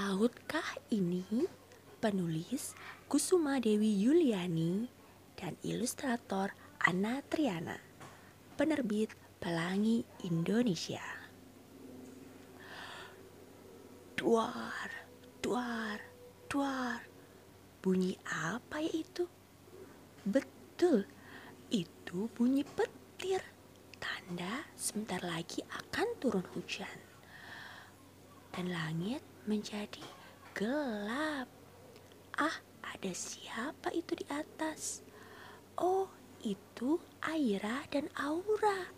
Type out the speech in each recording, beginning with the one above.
Lautkah ini? Penulis Kusuma Dewi Yuliani dan ilustrator Anna Triana. Penerbit Pelangi Indonesia. Duar, duar, duar. Bunyi apa ya itu? Betul, itu bunyi petir. Tanda sebentar lagi akan turun hujan. Dan langit menjadi gelap. Ah, ada siapa itu di atas? Oh, itu Aira dan Aura.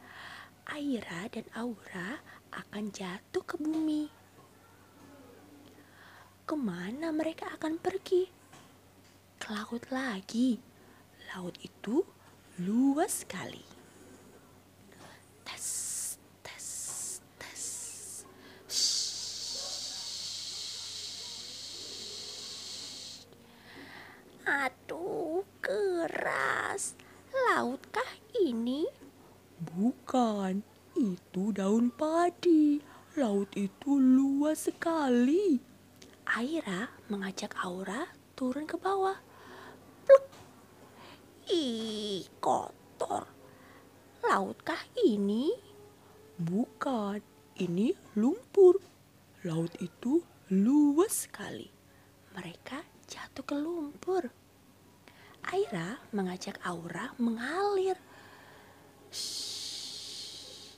Aira dan Aura akan jatuh ke bumi. Ke mana mereka akan pergi? Ke laut lagi. Laut itu luas sekali. Aduh, keras. Lautkah ini? Bukan, itu daun padi. Laut itu luas sekali. Aira mengajak Aura turun ke bawah. Pluk. Ih, kotor. Lautkah ini? Bukan, ini lumpur. Laut itu luas sekali. Mereka jatuh ke lumpur. Aira mengajak Aura mengalir. Shhh.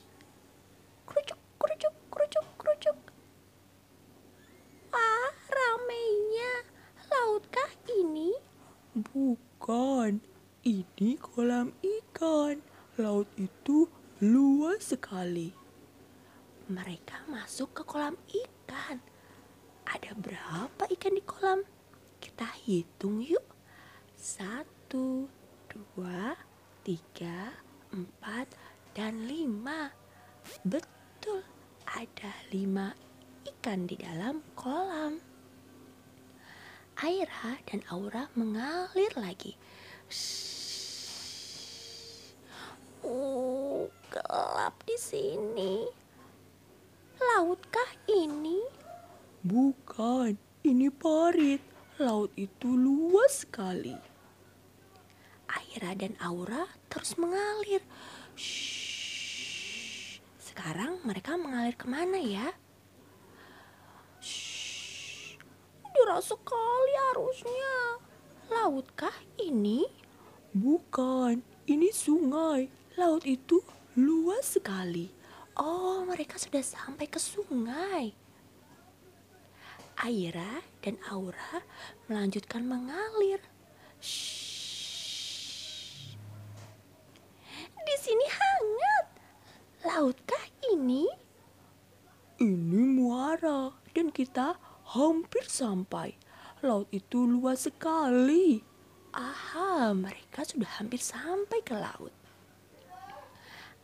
Kerucuk, kerucuk, kerucuk, kerucuk. Wah, ramainya. Lautkah ini? Bukan, ini kolam ikan. Laut itu luas sekali. Mereka masuk ke kolam ikan. Ada berapa ikan di kolam? Kita hitung yuk. Satu, dua, tiga, empat, dan lima. Betul, ada lima ikan di dalam kolam. Aira dan Aura mengalir lagi. Shhh. Uh, gelap di sini. Lautkah ini? Bukan, ini parit. Laut itu luas sekali. Aira dan Aura terus mengalir. Shhh. Sekarang mereka mengalir ke mana ya? Shhh. Deras sekali arusnya. Lautkah ini? Bukan, ini sungai. Laut itu luas sekali. Oh, mereka sudah sampai ke sungai. Aira dan Aura melanjutkan mengalir. Shhh. Di sini hangat. Lautkah ini? Ini muara dan kita hampir sampai. Laut itu luas sekali. Aha, mereka sudah hampir sampai ke laut.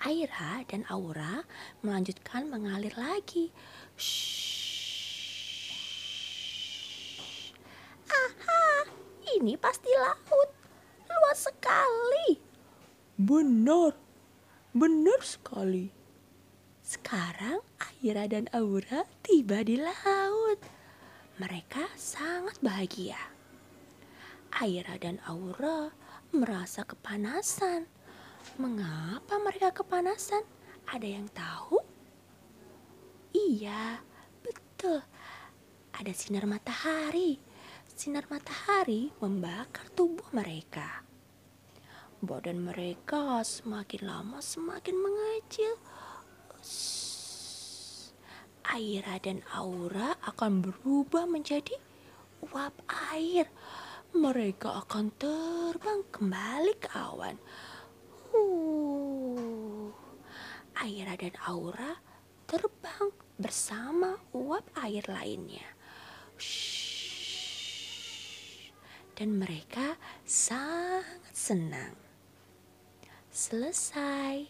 Aira dan Aura melanjutkan mengalir lagi. Shhh. Aha, ini pasti laut. Luas sekali. Benar, benar sekali. Sekarang Aira dan Aura tiba di laut. Mereka sangat bahagia. Aira dan Aura merasa kepanasan. Mengapa mereka kepanasan? Ada yang tahu? Iya, betul. Ada sinar matahari. Sinar matahari membakar tubuh mereka. Badan mereka semakin lama semakin mengecil. Aira dan Aura akan berubah menjadi uap air. Mereka akan terbang kembali ke awan. Uh, Aira dan Aura terbang bersama uap air lainnya. Shhh. Dan mereka sangat senang. Selesai.